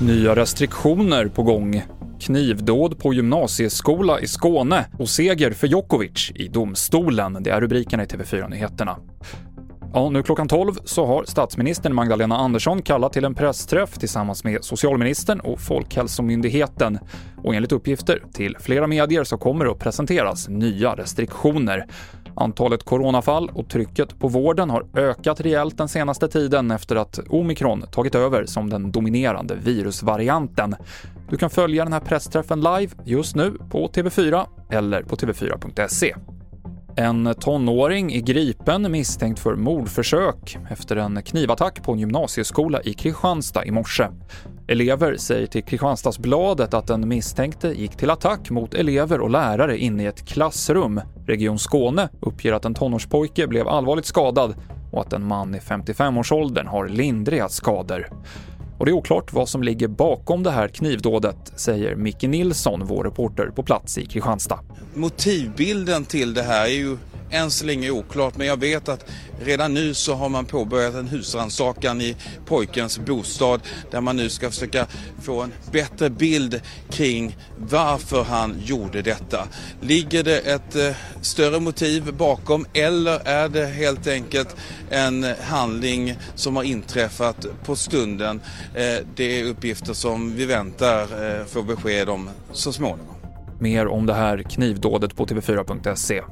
Nya restriktioner på gång. Knivdåd på gymnasieskola i Skåne och seger för Djokovic i domstolen. Det är rubrikerna i TV4-nyheterna. Ja, nu klockan 12 så har statsministern Magdalena Andersson kallat till en pressträff tillsammans med socialministern och Folkhälsomyndigheten. Och enligt uppgifter till flera medier så kommer det att presenteras nya restriktioner. Antalet coronafall och trycket på vården har ökat rejält den senaste tiden efter att omikron tagit över som den dominerande virusvarianten. Du kan följa den här pressträffen live just nu på TV4 eller på tv4.se. En tonåring är gripen misstänkt för mordförsök efter en knivattack på en gymnasieskola i Kristianstad i morse. Elever säger till Kristianstadsbladet att den misstänkte gick till attack mot elever och lärare inne i ett klassrum. Region Skåne uppger att en tonårspojke blev allvarligt skadad och att en man i 55-årsåldern har lindriga skador. Och det är oklart vad som ligger bakom det här knivdådet, säger Micke Nilsson, vår reporter på plats i Kristianstad. Motivbilden till det här är ju än så länge oklart men jag vet att redan nu så har man påbörjat en husrannsakan i pojkens bostad där man nu ska försöka få en bättre bild kring varför han gjorde detta. Ligger det ett eh, större motiv bakom eller är det helt enkelt en handling som har inträffat på stunden? Eh, det är uppgifter som vi väntar eh, få besked om så småningom. Mer om det här knivdådet på tv4.se.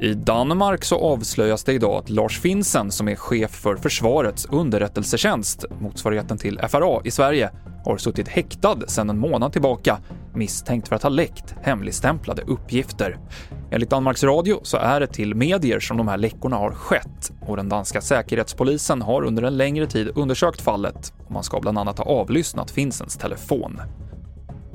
I Danmark så avslöjas det idag att Lars Finsen, som är chef för Försvarets underrättelsetjänst, motsvarigheten till FRA i Sverige, har suttit häktad sedan en månad tillbaka misstänkt för att ha läckt hemligstämplade uppgifter. Enligt Danmarks Radio så är det till medier som de här läckorna har skett och den danska säkerhetspolisen har under en längre tid undersökt fallet och man ska bland annat ha avlyssnat Finsens telefon.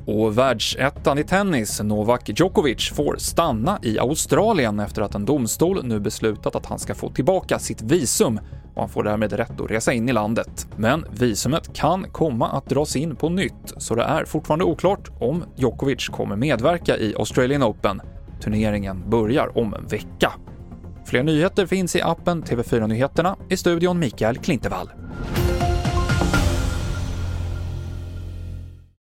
Och världsettan i tennis, Novak Djokovic, får stanna i Australien efter att en domstol nu beslutat att han ska få tillbaka sitt visum och han får därmed rätt att resa in i landet. Men visumet kan komma att dras in på nytt, så det är fortfarande oklart om Djokovic kommer medverka i Australian Open. Turneringen börjar om en vecka. Fler nyheter finns i appen TV4 Nyheterna. I studion Mikael Klintevall.